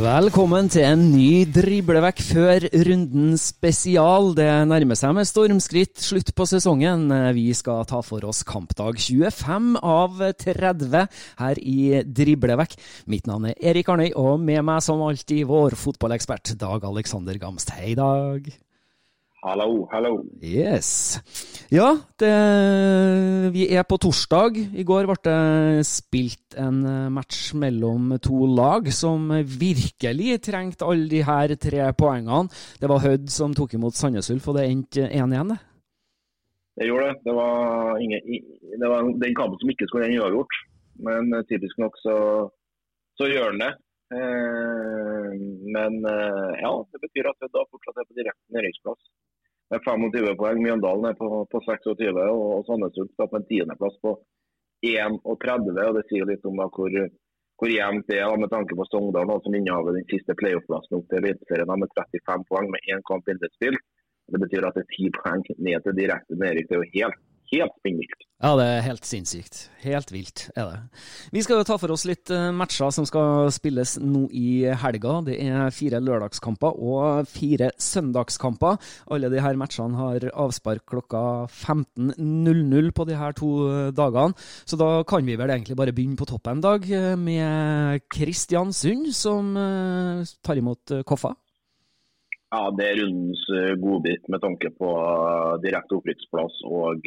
Velkommen til en ny driblevekk før runden spesial. Det nærmer seg med stormskritt slutt på sesongen. Vi skal ta for oss kampdag 25 av 30 her i Driblevekk. Mitt navn er Erik Arnøy, og med meg som alltid vår fotballekspert Dag Alexander Gamst. Hei, Dag. Hallo, hallo. Yes. Ja, det, vi er på torsdag. I går ble det spilt en match mellom to lag som virkelig trengte alle de her tre poengene. Det var Hødd som tok imot Sandnes Ulf, og det endte 1-1, det. Det gjorde det. Det var, ingen, det var den kampen som ikke skulle ende uavgjort. Men eh, typisk nok så, så gjør den det. Eh, men eh, ja, det betyr at Hødd da fortsatt er på direkte nedrykksplass. Med 25 poeng. Mjøndalen er på, på 26, og, og Sandnes Ulf på en tiendeplass på 31. og Det sier litt om da, hvor, hvor jevnt det er med tanke på Sogndal, som innehaver den siste playoff-plassen opp til Eliteserien med 35 poeng med én kamp innspilt. Det betyr at det er 10 poeng ned til direkte nedrykk. Det er jo helt, helt spinnvilt. Ja, det er helt sinnssykt. Helt vilt er det. Vi skal jo ta for oss litt eh, matcher som skal spilles nå i helga. Det er fire lørdagskamper og fire søndagskamper. Alle de her matchene har avspark klokka 15.00 på de her to eh, dagene. Så da kan vi vel egentlig bare begynne på toppen en dag eh, med Kristiansund, som tar imot Koffa. Ja, det er rundens godbit med tanke på direkte opprykksplass og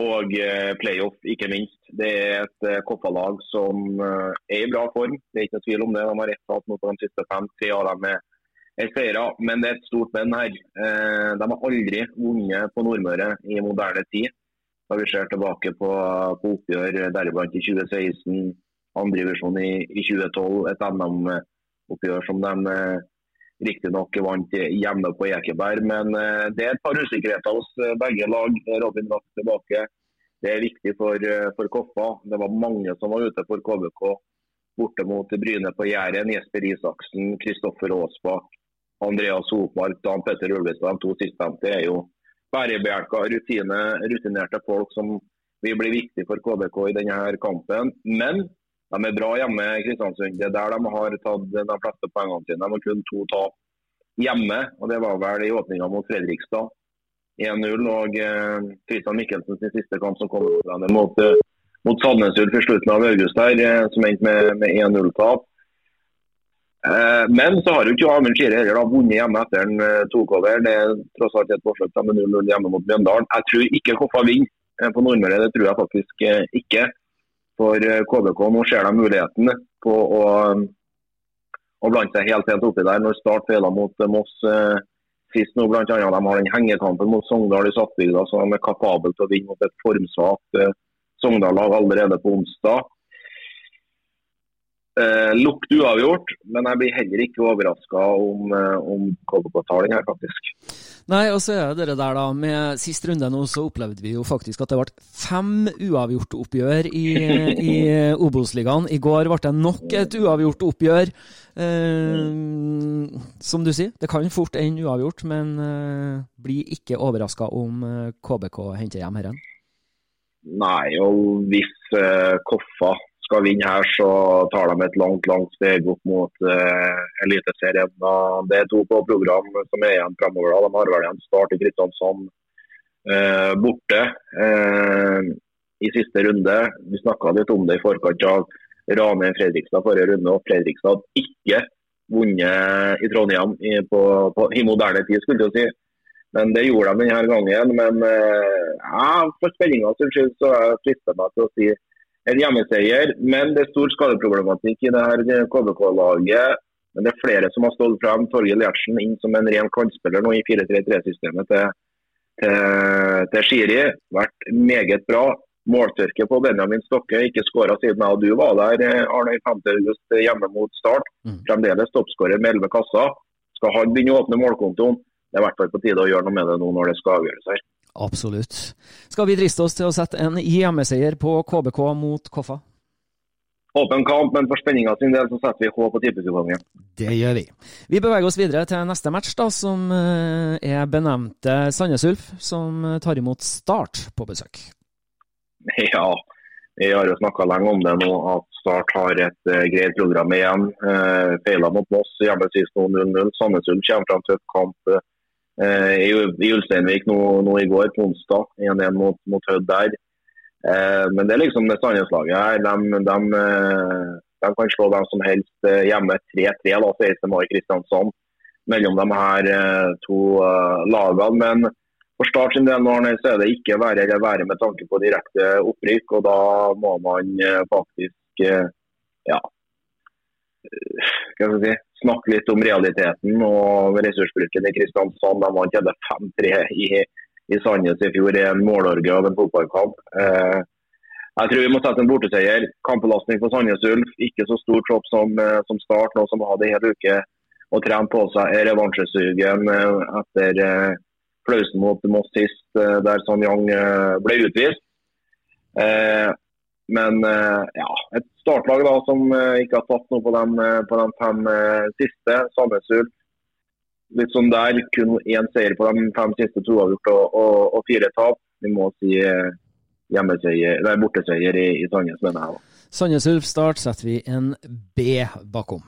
og playoff, ikke minst. Det er et Koffa-lag som er i bra form, det er ikke noe tvil om det. De har ett tap mot de siste fem, tre av dem er seire. Men det er et stort men her. De har aldri vunnet på Nordmøre i moderne tid. Da vi ser tilbake på, på oppgjør deriblant i 2016, andredivisjon i, i 2012, et NM-oppgjør som de riktignok vant hjemme på Ekeberg. Men det er et par usikkerheter hos begge lag. Robin Rask tilbake. Det er viktig for, for Koffa. Det var mange som var ute for KBK borte mot Bryne på Jæren. Jesper Isaksen, Kristoffer Aasbakk, Andreas Hopmark, Dan Petter Ulvestad. To sistnevnte er jo bærebjelker, rutine, rutinerte folk som vil bli viktig for KBK i denne kampen. Men de er bra hjemme Kristiansund. Det er der de har tatt de fleste poengene sine. De har kun to tap hjemme, og det var vel i åpninga mot Fredrikstad. 1-0 og Kristian eh, Mikkelsen sin siste kamp som kom mot, eh, mot Sandnes Ulf i slutten av august, her, eh, som endte med, med 1-0-tap. Eh, men så har jo ikke Amund Skire heller da, vunnet hjemme etter eh, tok over. Det er tross alt et forsøk med 0-0 hjemme mot Mjøndalen. Jeg tror ikke Koffa vinner på Nordmøre, det tror jeg faktisk ikke for KBK. Nå ser de muligheten på å, å blande seg helt helt oppi der. Når Start feila mot Moss eh, sist nå, blant annet, De har den hengekampen mot Sogndal i Sattbygda, så de er kapable til å vinne mot et formsvakt eh, Sogndal-lag allerede på onsdag. Eh, lukt uavgjort, men jeg blir heller ikke overraska om, eh, om KBK-taling her, faktisk. Nei, og så er det der, da. Med sist runde nå så opplevde vi jo faktisk at det ble fem uavgjort-oppgjør i, i Obos-ligaen. I går ble det nok et uavgjort oppgjør. Eh, som du sier, det kan fort ende uavgjort, men eh, blir ikke overraska om eh, KBK henter hjem herren. Nei, og hvis eh, Koffa skal vinne her, så tar de et langt langt steg opp mot uh, Eliteserien. Det er to på program som er igjen fremover. Da. De har vel en start i Kristiansand uh, borte uh, i siste runde. Vi snakka litt om det i forkant av Ranheim Fredrikstad forrige runde. og Fredrikstad hadde ikke vunnet i Trondheim i, på, på, i moderne tid, skulle jeg si. Men det gjorde de denne gangen. Men ja, for spenninga skyld så frister jeg meg til å si en hjemmeseier. Men det er stor skadeproblematikk i det her KBK-laget. Men det er flere som har stått frem. Torgeir Gjertsen inn som en ren kantspiller nå i 4-3-3-systemet til, til, til Shiri. Vært meget bra. Måltørke på Benjamin Stokke. Ikke skåra siden jeg og du var der Arne, 5.8 hjemme mot Start. Mm. Fremdeles toppskårer med 11 kasser. Skal han begynne å åpne målkontoen? Det er i hvert fall på tide å gjøre noe med det nå når det skal avgjøres her. Absolutt. Skal vi driste oss til å sette en hjemmeseier på KBK mot Koffa? Åpen kamp, men for spenninga sin del så setter vi H på tippekupongen. Det gjør vi. Vi beveger oss videre til neste match, da, som eh, er benevnte Sandnes Ulf, som tar imot Start på besøk. Ja, vi har jo snakka lenge om det nå, at Start har et uh, greit program igjen. Uh, Feila mot Moss hjemme sist 0-0. Sandnes Ulf kommer fra en tøff kamp. Uh, Eh, i, i Ulsteinvik nå, nå, i går, på onsdag. 1-1 mot, mot Hødd der. Eh, men det er liksom det Sandnes-laget her. De, de, eh, de, kan slå hvem som helst hjemme 3-3 16. mai Kristiansand mellom de her to lagene. Men for Start sin del så er det ikke være eller være med tanke på direkte opprykk. og Da må man faktisk ja, hva skal si, snakke litt om realiteten og ressursbruken i Kristiansand. De vant 5-3 i, i Sandnes i fjor i en målorgie av en fotballkamp. Eh, jeg tror vi må sette en borteseier. Kampbelastning for Sandnes Ulf. Ikke så stor tropp som, eh, som Start, nå som hadde en hel uke å trene på seg er revansjesugen eh, etter eh, flausen mot Moss sist, eh, der Sanyang eh, ble utvist. Eh, men ja, et startlag da, som eh, ikke har tatt noe på de, eh, på de fem siste. Sandnes Ulf. Litt sånn der. Kun én seier på de fem siste, to avgjort og, og, og, fire tap. Vi må si hjemmeseier, nei, borteseier i, i Sandnes, mener jeg. Sandnes Ulf Start setter vi en B bakom.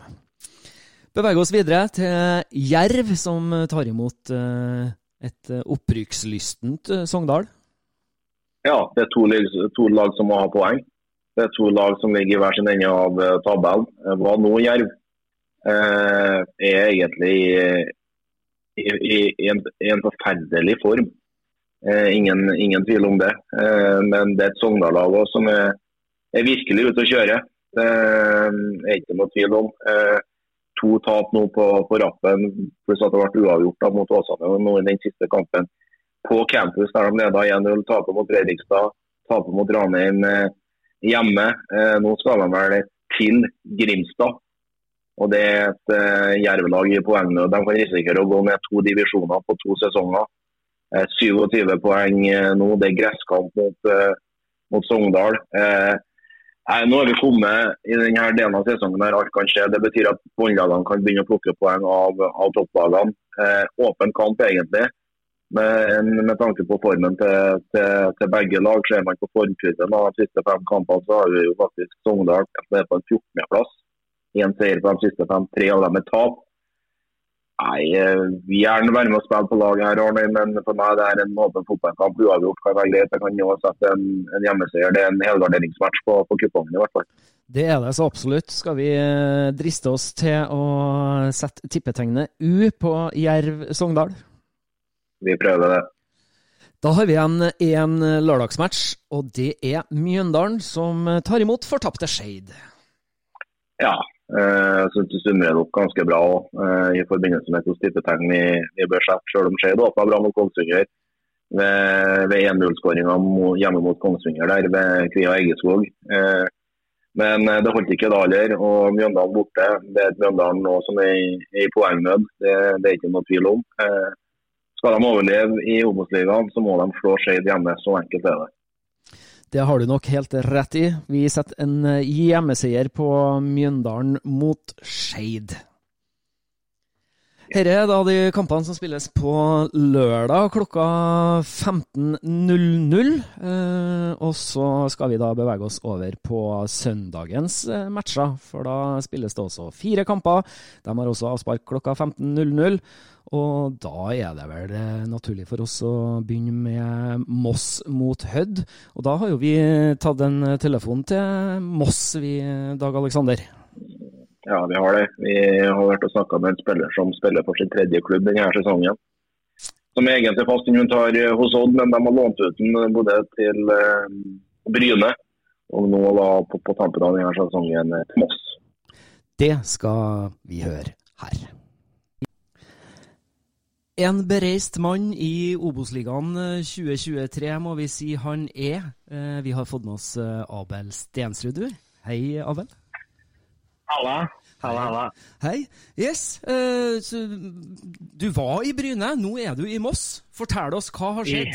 Beveger oss videre til Jerv, som tar imot et opprykkslystent Sogndal. Ja, det er to, to, lag som må ha poeng. Det er to lag som ligger i hver sin ende av eh, tabellen. Eh, hva nå Jerv eh, er egentlig i, i, i, en, i en, forferdelig form. Ingen, ingen, tvil om det. Men det er et Sogndal-lag som er, er, virkelig ute å kjøre. Det er ikke noe tvil om. To tap nå på, på rappen, pluss at det ble uavgjort da, mot Åsane nå i den siste kampen. På campus der de leda 1-0, taper mot Fredrikstad, taper mot Ranheim. Eh, hjemme. Eh, nå skal de vel til Grimstad. Og Det er et uh, jervelag i poengnød. De kan risikere å gå ned to divisjoner på to sesonger. Eh, 27 poeng eh, nå. Det er gresskamp mot, mot Sogndal. Eh, nå har vi kommet i denne delen av sesongen der alt kan skje. Det betyr at båndlagene kan begynne å plukke poeng av, av topplagene. åpen kamp egentlig. Med, med, tanke på formen til, til, til, begge lag, ser man på formkurven av de siste fem kampene, så har vi jo faktisk Sogndal er på en 14.-plass. Én seier på de siste fem, tre av dem er tap. Nei, Vi gjerne være med å spille på laget her, Arne, men for meg det er en åpen fotballkamp. Uavgjort kan være greit. Jeg kan jo sette en, en hjemmeseier. Det er en helgarderingsmatch på, på kupongen i hvert fall. Det er det så absolutt. Skal vi eh, driste oss til å sette tippetegnet U på Jerv Sogndal? Vi prøver det. Da har vi igjen en lørdagsmatch, og det er Mjøndalen som tar imot fortapte Skeid. Ja, eh, jeg syns det summerer opp ganske bra eh, i forbindelse med to stippetegn vi, vi bør sette, selv om Skeid åpna bra mot Kongsvinger ved, ved 1-0-skåringa hjemme mot Kongsvinger der ved Kvia Eggeskog. Eh, Men det holdt ikke da heller. Og Mjøndalen borte. Det er et Mjøndalen nå som er i, i poengnød. Det, det, er ikke noe tvil om. Skal de overleve i Obos-ligaen, så må de slå Skeid hjemme. Så enkelt er det. Det har du nok helt rett i. Vi setter en eh, hjemmeseier på Mjøndalen mot Skeid. Dette er da de kampene som spilles på lørdag klokka 15.00. Eh, og så skal vi da bevege oss over på søndagens eh, matcher, for da spilles det også fire kamper. De har også avspark klokka 15.00. Og da er det vel eh, naturlig for oss å begynne med Moss mot Hødd. Og da har jo vi tatt en telefon til Moss, vi, Dag Aleksander. Ja, vi har det. Vi har vært og snakka med en spiller som spiller for sin tredje klubb denne sesongen. Som er egentlig fast inventar hos Odd, men de har lånt ut den både til Bryne og nå da på, på tampen av denne sesongen til Moss. Det skal vi høre her. En bereist mann i Obos-ligaen 2023 må vi si han er. Eh, vi har fått med oss Abel Stensrud, du. Hei, Abel. Halla. Halla, halla. Hei. Yes, du var i Bryne, nå er du i Moss. Fortell oss, hva har skjedd?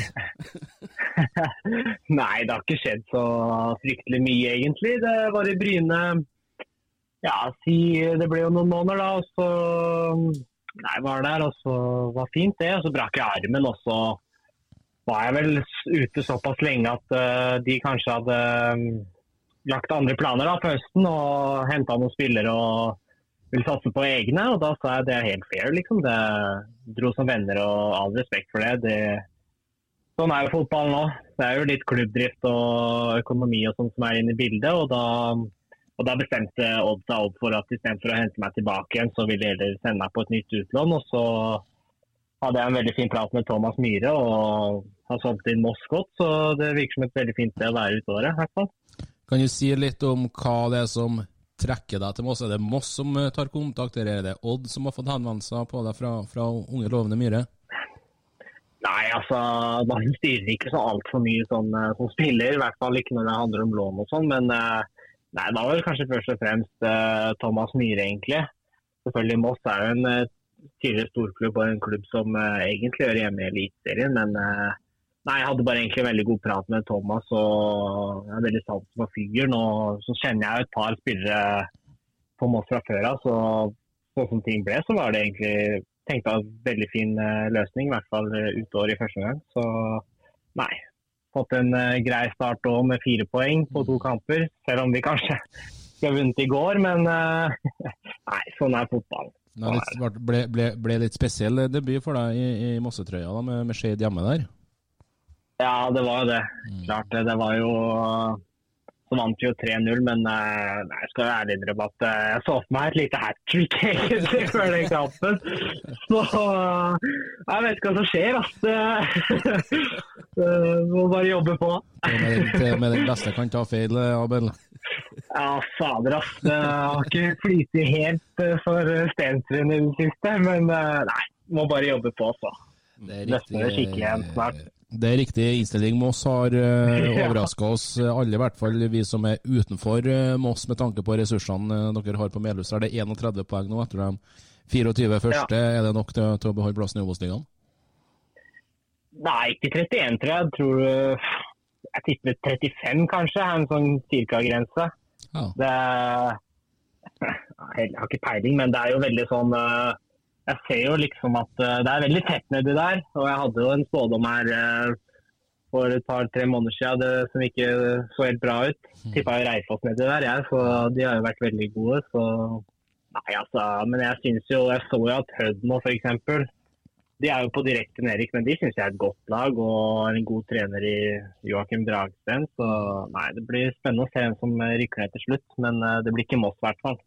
Nei, det har ikke skjedd så fryktelig mye, egentlig. Det var i Bryne ja, si Det ble jo noen måneder, da. Og så Nei, var der, og så var fint, det. Og så brakk jeg armen, og så var jeg vel ute såpass lenge at uh, de kanskje hadde lagt andre planer da, på høsten og henta noen spillere og ville satse på egne. og Da sa jeg det er helt fair. liksom. Det dro som venner og all respekt for det. det sånn er jo fotball nå. Det er jo litt klubbdrift og økonomi og sånt som er inne i bildet. og da, og da bestemte Odd seg opp for at istedenfor å hente meg tilbake igjen, så ville de heller sende meg på et nytt utlån. og så hadde jeg en veldig fin prat med Thomas Myhre og har solgt inn Moss godt. Så det virker som et veldig fint sted å være ute året. i hvert fall. Kan du si litt om hva det er som trekker deg til Moss? Er det Moss som eh, tar kontakt, eller er det Odd som har fått henvendelser på deg fra, fra unge lovende Myhre? Nei, altså man styrer ikke så altfor mye sånn uh, som spiller. I hvert fall ikke når det handler om lån og sånn. Men uh, nei, da var det kanskje først og fremst uh, Thomas Myhre, egentlig. Selvfølgelig Moss er jo en tidligere storklubb og en klubb som egentlig hører hjemme i Eliteserien. Men Nei, Jeg hadde bare egentlig en veldig god prat med Thomas og jeg er veldig sans for fyren. Og så kjenner jeg et par spillere på Moss fra før av, så sånn som ting ble, så var det egentlig tenkte jeg veldig fin uh, løsning. I hvert fall uh, utover i første gang. Så nei. Fått en uh, grei start òg med fire poeng på to kamper. Selv om vi kanskje skulle vunnet i går, men nei, sånn er fotballen. Det ble, ble, ble, litt spesiell debut for deg i, i Mossetrøya da, med, med Skeid hjemme der? Ja, det var jo det. Mm. Klart det. Det var jo Så vant vi jo 3-0, men uh, nei, jeg skal ærlig innrømme at uh, jeg så for meg et lite hat trick egentlig før den kampen. Så jeg vet ikke hva som skjer, altså. Må bare jobbe på. Med den beste kan ta feil, Abel? Ja, fader, ass. Det har ikke flytet helt for Stensrud i det siste. Men nei, må bare jobbe på, så. Det Nesten skikkelig igjen snart. Det er riktig innstilling. Moss har uh, eh, overraska oss alle, i hvert fall vi som er utenfor uh, Moss, med tanke på ressursene uh, dere har på Melhus. Er det 31 poeng nå etter de 24 første? Ja. Er det nok til, til å beholde plassen i Obos-ligaen? Nei, ikke 31, tror jeg. Tror jeg tipper 35, kanskje, en sånn cirka-grense. Ja. Det Jeg har ikke peiling, men det er jo veldig sånn uh, jeg ser jo liksom at uh, det er veldig tett nedi der. Og jeg hadde jo en spådom her uh, for et par-tre måneder siden det, som ikke så helt bra ut. Mm. Tippa jo Reifoss nedi der, jeg, så de har jo vært veldig gode. Så nei, altså. Men jeg syns jo Jeg så jo at Hødmo f.eks. De er jo på direkte nedrykk, men de syns jeg er et godt lag og en god trener i Joakim Dragsten. Så nei, det blir spennende å se hvem som rykker ned til slutt. Men uh, det blir ikke Moss, i hvert fall.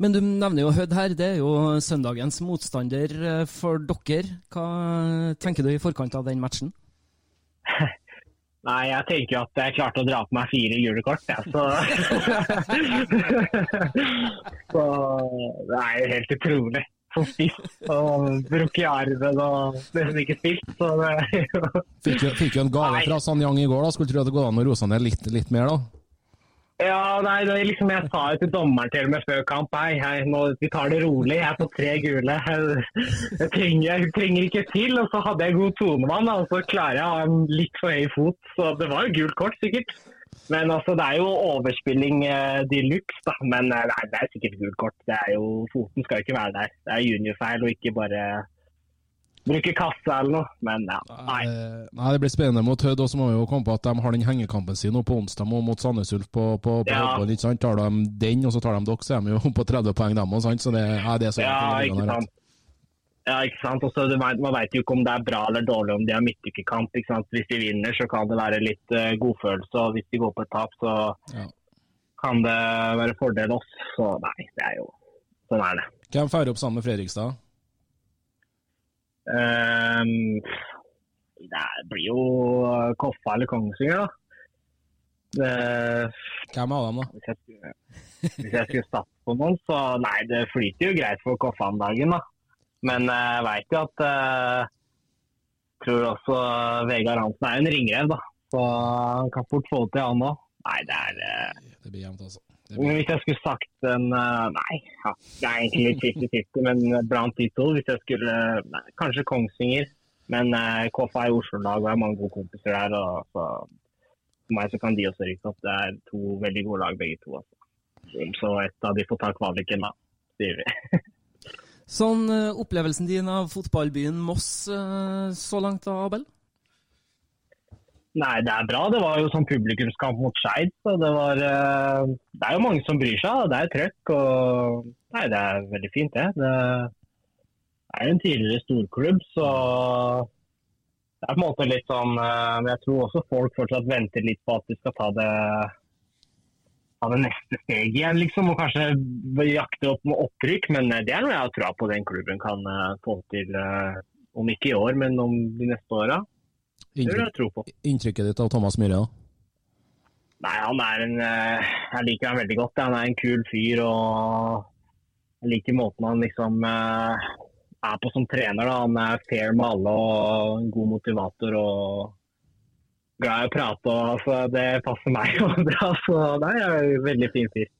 Men du nevner jo Hødd her, det er jo søndagens motstander eh, for dere. Hva tenker du i forkant av den matchen? Nei, jeg tenker jo at jeg klarte å dra på meg fire gule kort, ja, så Så det er jo helt utrolig. Som spiss og brukket armen og nesten ikke spilt. Så det fikk, jo, fikk jo en gave fra Sanyang i går, da. Skulle tro at det går an å rose ned litt, litt mer, da? Ja, nei, det liksom Jeg sa jo til dommeren til meg før kamp hei, hei, nå, vi tar det rolig. Jeg er på tre gule. Jeg, jeg, trenger, jeg trenger, ikke til. Og så hadde jeg god tone med han, og så klarer jeg å ha en litt for høy fot. Så det var jo gult kort, sikkert. Men altså, det er jo overspilling eh, de luxe, da. Men eh, nei, det er sikkert gult kort. Det er jo, Foten skal ikke være der. Det er juniorfeil og ikke bare bruke kassa eller noe, men ja, nei. nei. Det blir spennende mot Hødd, og så må vi jo komme på at de har den hengekampen sin nå på onsdag mot Sandnes Ulf på, på, på ja. Hødbånd, ikke sant? Tar de den, og så tar de dere, så er de jo på 30 poeng, dem òg, sant? Så det, ja, det er så ja, ikke sant. Ja, ikke sant. Også, man vet jo ikke om det er bra eller dårlig om de har midtykkerkamp. Hvis de vinner, så kan det være litt uh, godfølelse. Og hvis de går på et tap, så ja. kan det være fordel oss. Så nei, det er jo sånn er det. Hvem feirer opp sammen med Fredrikstad? Um, det blir jo Koffa eller Kongsvinger, da. Det, Hvem av dem, da? Hvis jeg, skulle, hvis jeg skulle satt på noen, så Nei, det flyter jo greit for Koffa om dagen, da. Men jeg veit jo at Jeg uh, tror også Vegard Hansen er en ringrev, da. Så han kan fort få det til, han òg. Nei, det er uh, Det blir jevnt, altså. Hvis jeg skulle sagt en uh, Nei, ja, det er egentlig litt 50-50, men blant de to. Hvis jeg skulle nei, Kanskje Kongsvinger. Men uh, KFA er Oslo-lag, og jeg har mange gode kompiser der. og så, For meg så kan de også rykke opp. Det er to veldig gode lag, begge to. Altså. Så et av de får ta kvaliken, da, sier vi. sånn uh, opplevelsen din av fotballbyen Moss så langt, da, Abel? Nei, det er bra. Det var jo sånn publikumskamp mot Skeid. Så det eh, Det er jo mange som bryr seg. Det er trøkk. Og nei, det er veldig fint, det. Det er jo en tidligere storklubb, så det er på en måte litt sånn eh, Men jeg tror også folk fortsatt venter litt på at de skal ta det, ta det neste steget igjen, liksom. Og kanskje jakte opp med opprykk. Men eh, det er noe jeg har troa på den klubben kan få til. Om ikke i år, men om de neste åra. Inntrykk, inntrykket ditt av Thomas Myhre? Nei, han er en eh, Jeg liker han veldig godt. Han er en kul fyr. og Jeg liker måten han liksom eh, er på som trener. Da. Han er fair med alle og en god motivator. og Glad i å prate. og altså, Det passer meg bra. Så nei, jeg er en veldig fin fyr.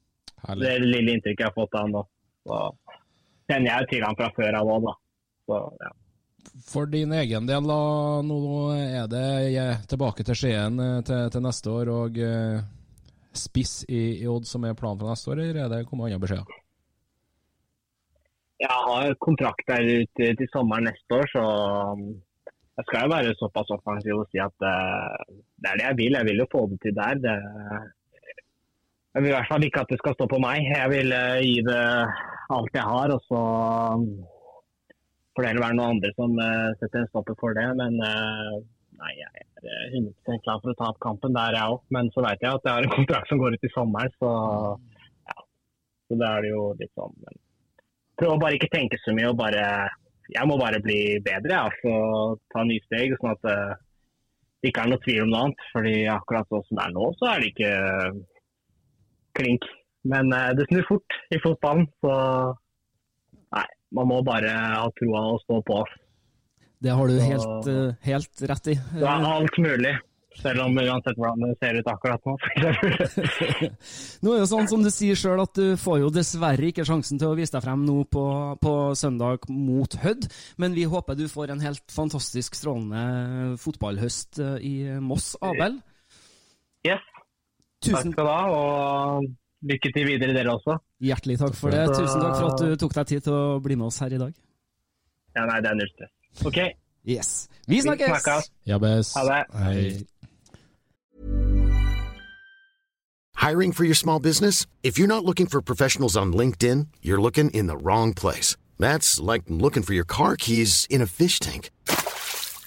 Herlig. Det er det lille inntrykket jeg har fått av han nå. Så kjenner jeg til han fra før av òg, da. Så, ja. For din egen del, da. Nå er det tilbake til Skien eh, til, til, neste år og uh, spiss i, i, Odd som er planen for neste år, eller er det kommet andre beskjeder? Jeg har kontrakt der ute til sommeren neste år, så um, jeg skal jo være såpass offensiv og si at uh, det er det jeg vil. Jeg vil jo få det til der. Det, jeg vil i hvert fall ikke at det skal stå på meg. Jeg vil gi det alt jeg har. og så um, får det være noen andre som uh, setter en stopper for det. Men uh, nei, jeg er 100 klar for å ta opp kampen. Der jeg òg. Men så vet jeg at jeg har en kontrakt som går ut i sommeren, så ja. Så da er det jo litt sånn men Prøv å bare ikke tenke så mye og bare Jeg må bare bli bedre, jeg. Altså, ta nye steg. sånn at det ikke er noe tvil om noe annet. fordi akkurat sånn som det er nå, så er det ikke klink. Men det snur fort i fotballen, så man må bare ha troa og stå på. Det har du helt, uh, helt rett i. Det er alt mulig. Selv om uansett hvordan det ser ut akkurat nå. nå er det sånn som du sier sjøl, at du får jo dessverre ikke sjansen til å vise deg frem nå på, på søndag mot Hødd, men vi håper du får en helt fantastisk strålende fotballhøst eh, i Moss, Abel. Yes. Tusen... Takk skal du ha. og lykke til videre, dere også. Hjertelig takk for det. Tusen takk for at du tok deg tid til å bli med oss her i dag. Ja, nei, det er null stress. OK. Yes. Vi snakkes! Jabbes. Ha det. Hei. Hiring for your small business? If you're not looking for professionals on LinkedIn, you're looking in the wrong place. That's like looking for your car keys in a fish tank.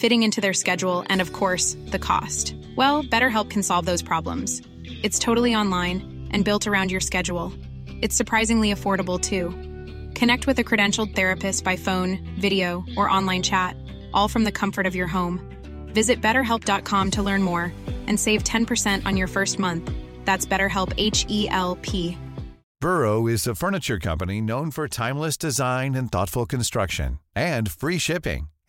fitting into their schedule, and of course, the cost. Well, BetterHelp can solve those problems. It's totally online and built around your schedule. It's surprisingly affordable too. Connect with a credentialed therapist by phone, video, or online chat, all from the comfort of your home. Visit betterhelp.com to learn more and save 10% on your first month. That's BetterHelp H E L P. Burrow is a furniture company known for timeless design and thoughtful construction and free shipping,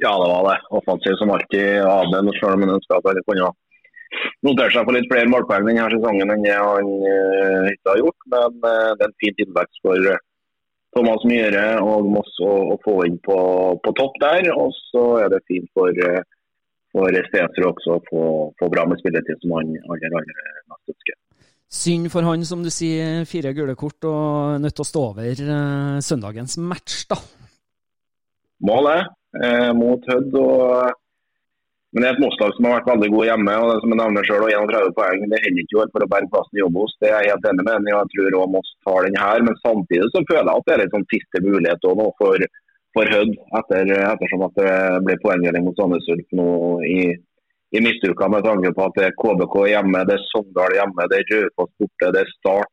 Ja, det var det. Offensiv som alltid. Abel, selv om han ønsker at han kunne notere seg for litt flere målpoeng denne sesongen enn det han uh, ikke har gjort. Men uh, det er en fin tilvekst for uh, Thomas Myhre og Moss å, få inn på, på, topp der. Og så er det fint for, for Stensrud også å få, få, bra med spilletid, som han aller, aller mest ønsker. Synd for han, som du sier, fire gule kort og nødt til å stå over søndagens match, da. Må det. Mot Hødd. og men det er et Moss-lag som har vært veldig gode hjemme. og det som jeg nevner selv, 31 poeng, Det holder ikke for å berge plassen i Obos. Det er jeg helt enig med. Jeg tror også Moss tar den her. Men samtidig så føler jeg at det er litt sånn siste mulighet nå for, for Hødd, etter, ettersom at det ble poengdeling mot Sandnes Ulf nå i, i midtuka. Med tanke på at det er KBK hjemme, det er Sogndal hjemme, det er Raufoss borte, det er Start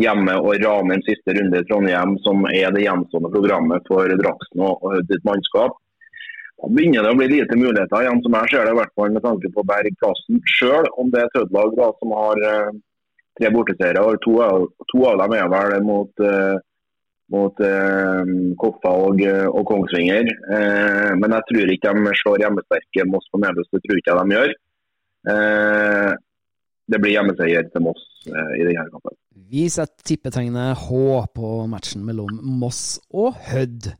hjemme og Ranheim siste runde i Trondheim, som er det gjenstående programmet for Draksen og Hødd sitt mannskap. Da begynner det å bli lite muligheter igjen, som jeg ser det, i hvert fall med tanke på Bergplassen. Selv om det er Tødelag som har eh, tre borteseiere, og to, to, av dem er vel mot, eh, mot eh, Koffa og, og Kongsvinger. men jeg tror ikke de slår hjemmesterke Moss på Melhus, det tror ikke jeg de gjør. det blir hjemmeseier til Moss i denne kampen. Vi setter tippetegnet H på matchen mellom Moss og Hødd.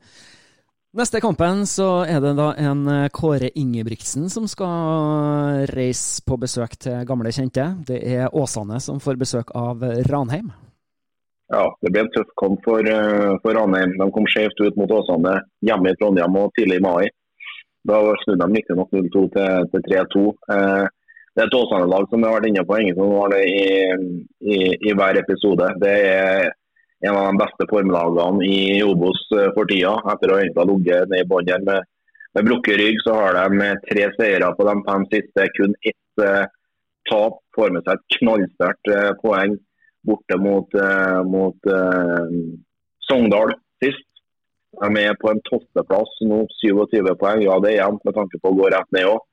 Neste kampen så er det da en eh, Kåre Ingebrigtsen som skal reise på besøk til gamle kjente. Det er Åsane som får besøk av Ranheim. Ja, det ble en tøff kamp for, eh, for Ranheim. De kom skjevt ut mot Åsane hjemme i Trondheim og tidlig i mai. Da snudde de riktignok 0-2 til, til 3-2. Eh, det er et Åsane-lag som har vært inne på ingen som har det i, i, i hver episode. Det er en av de beste formlagene i Obos eh, for tida. Etter å ha ligget ned i bunnen med, med brukket rygg, så har de tre seire på de fem siste. Kun ett eh, tap. Får med seg et knallsterkt eh, poeng borte mot, eh, mot Sogndal sist. De er på en tolvteplass nå, 27 poeng. Ja, det er jevnt med tanke på å gå rett ned òg.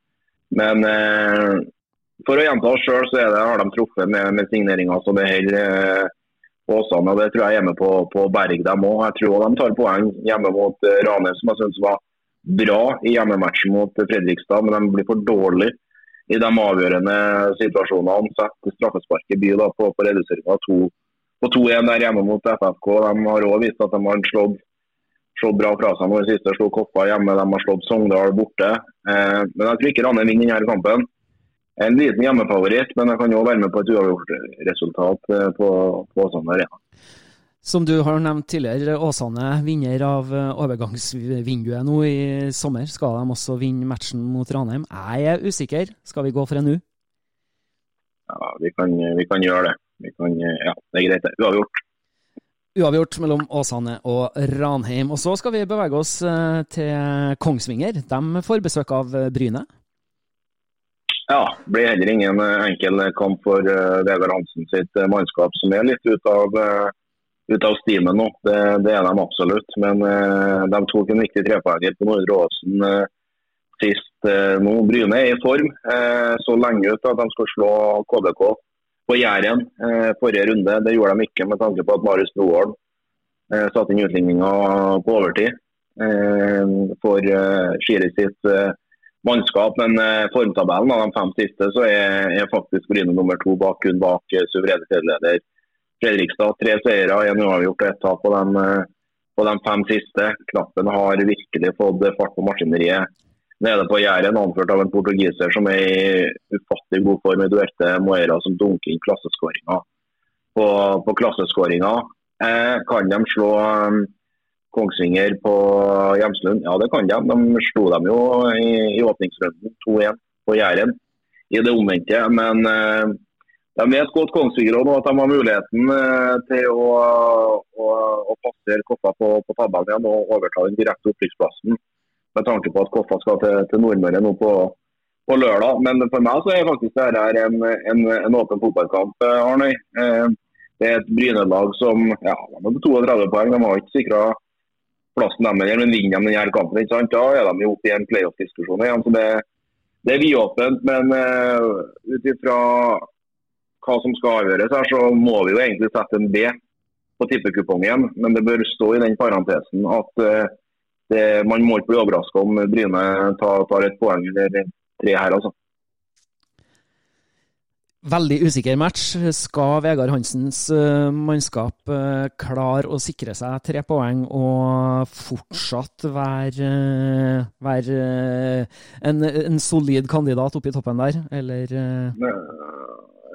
Men for å gjenta oss sjøl, så det, har de truffet med, med signeringer som det holder Åsane. og Det tror jeg er hjemme på, på Berg dem òg. Jeg tror de tar poeng hjemme mot Rane, Ranheim, som jeg syns var bra i hjemmematchen mot Fredrikstad. Men de blir for dårlige i de avgjørende situasjonene. Setter straffesparket by da, på, på reduseringa på 2-1 der hjemme mot FFK. De har òg vist at de har slått, slått bra fra seg nå i siste. Slo Koppa hjemme, de har slått Sogndal borte. Eh, men jeg tror ikke Ranheim vinner denne kampen en liten hjemmefavoritt, men jeg kan jo være med på et uavgjort resultat eh, på, på Åsane Arena. Som du har nevnt tidligere, Åsane vinner av eh, overgangsvinduet nå i sommer. Skal de også vinne matchen mot Ranheim? Jeg er usikker. Skal vi gå for en U? Ja, vi kan, vi kan gjøre det. Kan, ja, det er greit, det. Uavgjort. Uavgjort mellom Åsane og Ranheim. Og så skal vi bevege oss eh, til Kongsvinger. De får besøk av Bryne. Ja, det blir heller ingen eh, enkel kamp for uh, Vegard Hansen sitt uh, mannskap, som er litt ut av, ut av stimen nå. Det, det, er de absolutt. Men de tok en viktig trepoenger på Nordre Åsen sist nå. Bryne er i form. så lenge ut at de skal slå KBK på Jæren forrige runde. Det gjorde de ikke med tanke på at Marius Broholm satte inn utligninga på overtid for Skiri sitt mannskap. Men eh, formtabellen av de fem siste så er, er faktisk Bryne nummer to bak, kun bak eh, suverene serieleder Fredrikstad. Tre seire, én uavgjort og ett tap på, eh, på, de fem siste. Knappen har virkelig fått fart på maskineriet nede på Jæren, anført av en portugiser som er i ufattelig god form i Duerte Moera, som dunker inn klasseskåringa på, på klasseskåringa. Eh, kan de slå Kongsvinger på Hjemslund? Ja, det kan de. De slo dem jo i, i åpningsrunden 2-1 på Jæren i det omvendte. Men eh, de vet godt Kongsvinger nå at de har muligheten eh, til å, å, å passere Koffa på, på tabellen igjen og overta den direkte opprykksplassen. Med tanke på at Koffa skal til, til Nordmøre nå på, på, lørdag. Men for meg så er faktisk dette en, en, en åpen fotballkamp, eh, Arnøy. Eh, det er et Bryne-lag som ja, de har 32 poeng. De har ikke sikra plassen deres, men vinner de denne kampen, ikke sant? da er de jo oppe i en playoff-diskusjon igjen. så Det, det er vidåpent. Men uh, ut ifra hva som skal avgjøres her, så må vi jo egentlig sette en B på tippekupongen. Men det bør stå i den parentesen at uh, det, man må ikke bli overraska om Bryne tar, tar, et poeng eller tre her, altså. Veldig usikker match. Skal Vegard Hansens uh, mannskap uh, klare å sikre seg tre poeng og fortsatt være, uh, være en, en, solid kandidat oppe i toppen der, eller?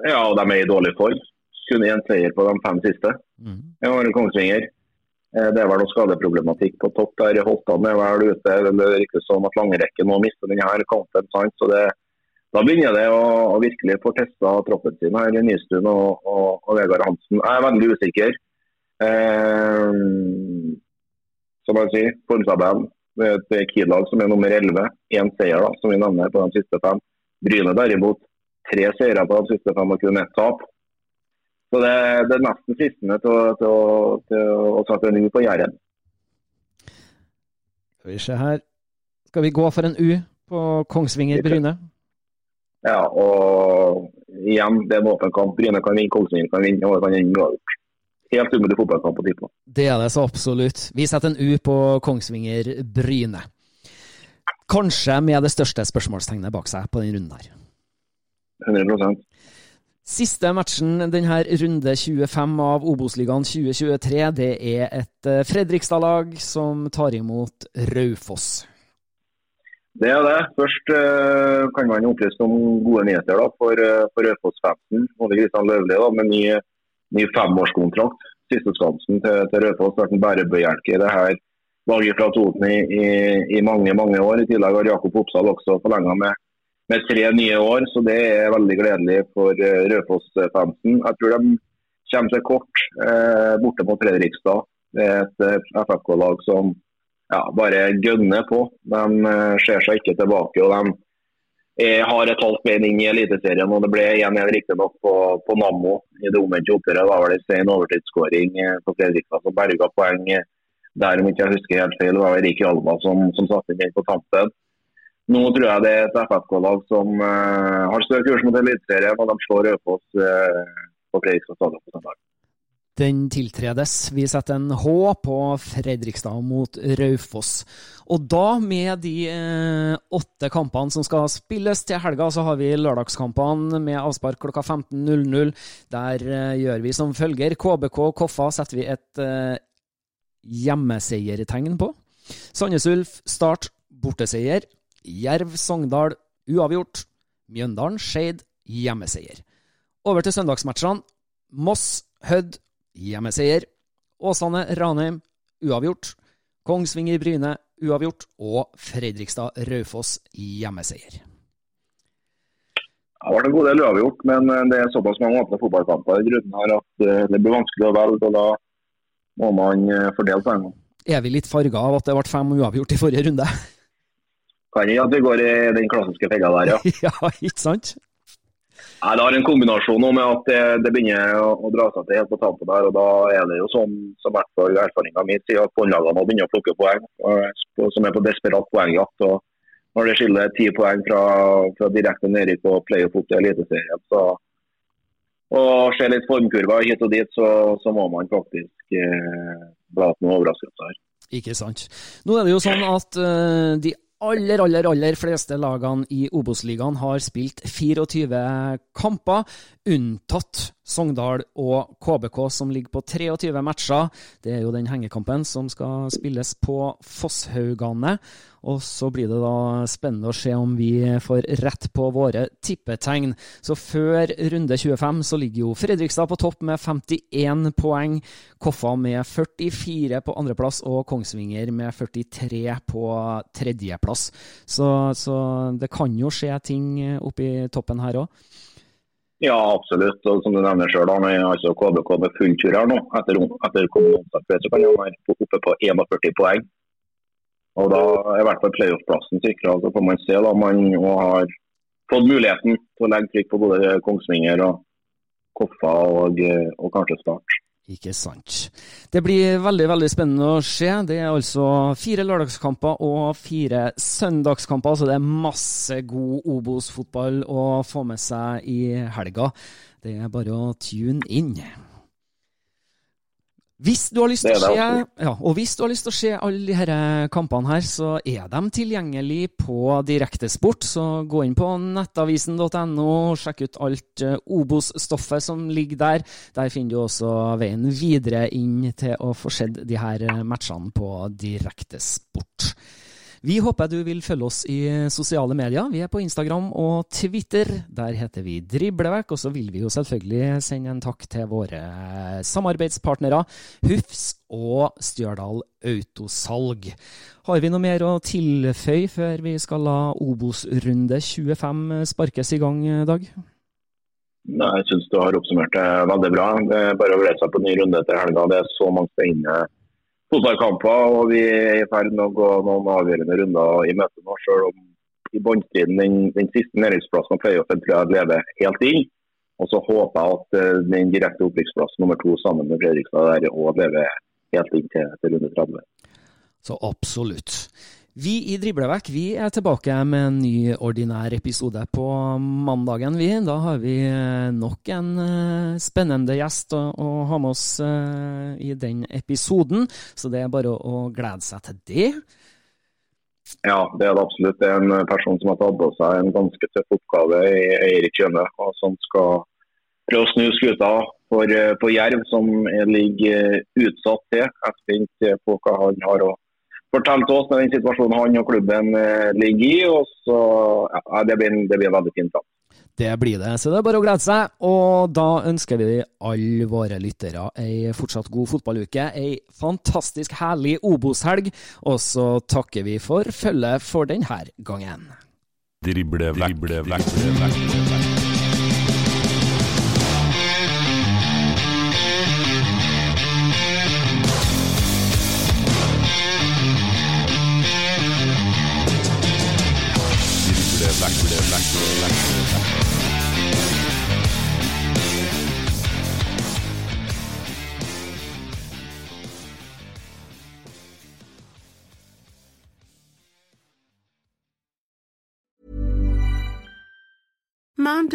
Ja, de er i dårlig form. Kun én seier på de fem siste. Mm. Jeg i Kongsvinger. Det er vel noe skadeproblematikk på topp der. Holtan er vel ute. Det er ikke sånn at langrekken må miste denne kampen. Sant? så det da begynner det å, å virkelig få testa troppen sin her i Nystuen og, og, og, Vegard Hansen. Jeg er veldig usikker. Eh, som jeg sier, formtabellen. Det er et Kiel-lag som er nummer 11. Én seier, da, som vi nevner, på de siste fem. Bryne derimot tre seire på de siste fem og kun ett tap. Så det, det, er nesten fristende til, til, til, til å sette en U på Jæren. Skal vi se her. Skal vi gå for en U på Kongsvinger-Bryne? Ja, og igjen, det er en åpen kamp. Bryne kan vinne, Kongsvinger kan vinne, og kan vinne. Helt umulig fotballkamp på tippen. Det er det så absolutt. Vi setter en U på Kongsvinger-Bryne. Kanskje med det største spørsmålstegnet bak seg på den runden her. 100 Siste matchen denne runde 25 av Obos-ligaen 2023, det er et eh, Fredrikstad-lag som tar imot Raufoss. Det er det. Først uh, kan man opplyse om gode nyheter da, for, uh, for Raufoss-fansen. Både Kristian Løvli da, med ny, ny femårskontrakt. Siste skansen til, til Raufoss vært en bærebjelke i det her laget fra Toten i, i, i, mange mange år. I tillegg har Jakob Oppsal også forlenga med, med, tre nye år, så det er veldig gledelig for uh, Raufoss-fansen. Jeg tror de kommer til kort uh, borte mot Fredrikstad. Det er et FFK-lag som ja, bare gønner på. De uh, ser seg ikke tilbake. og de har et halvt bein inn i Eliteserien. og Det ble 1-1 riktignok på, på Nammo i det omvendte oppgjøret. Var det en overtidsskåring uh, på Fredrikstad som berga poeng. Uh, der, om ikke jeg husker helt feil, var det Rik Alba som, som satte inn på tampen. Nå tror jeg det er et FFK-lag som har større kurs mot Eliteserien, og de slår Raufoss på Fredrikstad stadion på søndag. Den tiltredes. Vi setter en H på Fredrikstad mot Raufoss. Og da, med de eh, åtte kampene som skal spilles til helga, så har vi lørdagskampene med avspark klokka 15.00. Der eh, gjør vi som følger. KBK Koffa setter vi et eh, hjemmeseiertegn på. Sandnes Ulf Start borteseier. Jerv Sogndal uavgjort. Mjøndalen Skeid hjemmeseier. Over til søndagsmatchene. Moss Hødd hjemmeseier. Åsane Ranheim uavgjort. Kongsvinger Bryne uavgjort. Og Fredrikstad Raufoss hjemmeseier. Det vært en god del uavgjort, men eh, det er såpass mange åpne fotballkamper i grunnen her at eh, det blir vanskelig å velge. og Da må man eh, fordele poengene. Er vi litt farga av at det ble fem uavgjort i forrige runde? Kan hende at vi går i den klassiske fella der, ja. ja, ikke sant? Nei, Det har en kombinasjon med at det, det begynner å, dra seg til helt på tampen der. og Da er det jo sånn som hvert fall erfaringa mi sier at båndlagene begynner å plukke poeng, som er på desperat poengjakt. og Når det skiller ti poeng fra, fra direkte nedrykk på playoff opp til Eliteserien, så og ser litt formkurver hit og dit, så, så må man faktisk eh, bla til noen overraskelser. Ikke sant. Nå er det jo sånn at uh, de aller, aller, aller fleste lagene i Obos-ligaen har spilt 24 kamper, unntatt Sogndal og KBK som ligger på 23 matcher. Det er jo den hengekampen som skal spilles på Fosshaugane. Og så blir det da spennende å se om vi får rett på våre tippetegn. Så før runde 25 så ligger jo Fredrikstad på topp med 51 poeng. Koffa med 44 på andreplass og Kongsvinger med 43 på tredjeplass. Så, så det kan jo skje ting oppi toppen her òg. Ja, absolutt. Og som du nevner er altså KBK med full tur her nå. Etter, etter kommuneomsetning så kan han være oppe på 41 poeng. Og Da er i hvert fall playoff-plassen sikra. Så får man se da man har fått muligheten til å legge trykk på både Kongsvinger og Koffa og, og kanskje Start. Ikke sant. Det blir veldig veldig spennende å se. Det er altså fire lørdagskamper og fire søndagskamper, så det er masse god Obos-fotball å få med seg i helga. Det er bare å tune inn. Hvis du har lyst til å se, ja, og hvis du har lyst til å se alle disse kampene her, så er de tilgjengelig på Direktesport. Så gå inn på nettavisen.no, sjekk ut alt eh, Obos-stoffet som ligger der. Der finner du også veien videre inn til å få sett de her matchene på Direktesport. Vi håper du vil følge oss i sosiale medier. Vi er på Instagram og Twitter. Der heter vi Driblevekk. Og så vil vi jo selvfølgelig sende en takk til våre samarbeidspartnere Hufs og Stjørdal Autosalg. Har vi noe mer å tilføye før vi skal la Obos-runde 25 sparkes i gang, Dag? Nei, Jeg syns du har oppsummert det veldig bra. Det er bare å glede seg på ny runde etter helga. Det er så mange spennende fotballkamper. og Vi er i ferd med å gå noen avgjørende runder i møte nå. Selv om i bunnstriden den, den siste næringsplassen og playoffen tror jeg lever helt inn. Og så håper jeg at uh, den direkte opprykksplassen nummer to sammen med Fredrikstad der òg lever helt inn til, til runde 30. Så absolutt. Vi i Driblevekk vi er tilbake med en ny ordinær episode på mandagen. vi. Da har vi eh, nok en uh, spennende gjest å, å ha med oss uh, i den episoden, så det er bare å, glede seg til det. Ja, det er det absolutt. Det er en person som har tatt på seg en ganske tøff oppgave i Eirik Kjønne, og som skal prøve å snu skuta for, for Jerv, som ligger utsatt til. Jeg er spent på hva han har å fortalte oss med den situasjonen han og klubben eh, ligger i. og så, ja, Det blir, det blir veldig fint. da. Det blir det, så det er bare å glede seg. Og da ønsker vi alle våre lyttere ei fortsatt god fotballuke. Ei fantastisk herlig Obos-helg. Og så takker vi for følget for denne gangen. Drible vekk, drible vekk, drible vekk.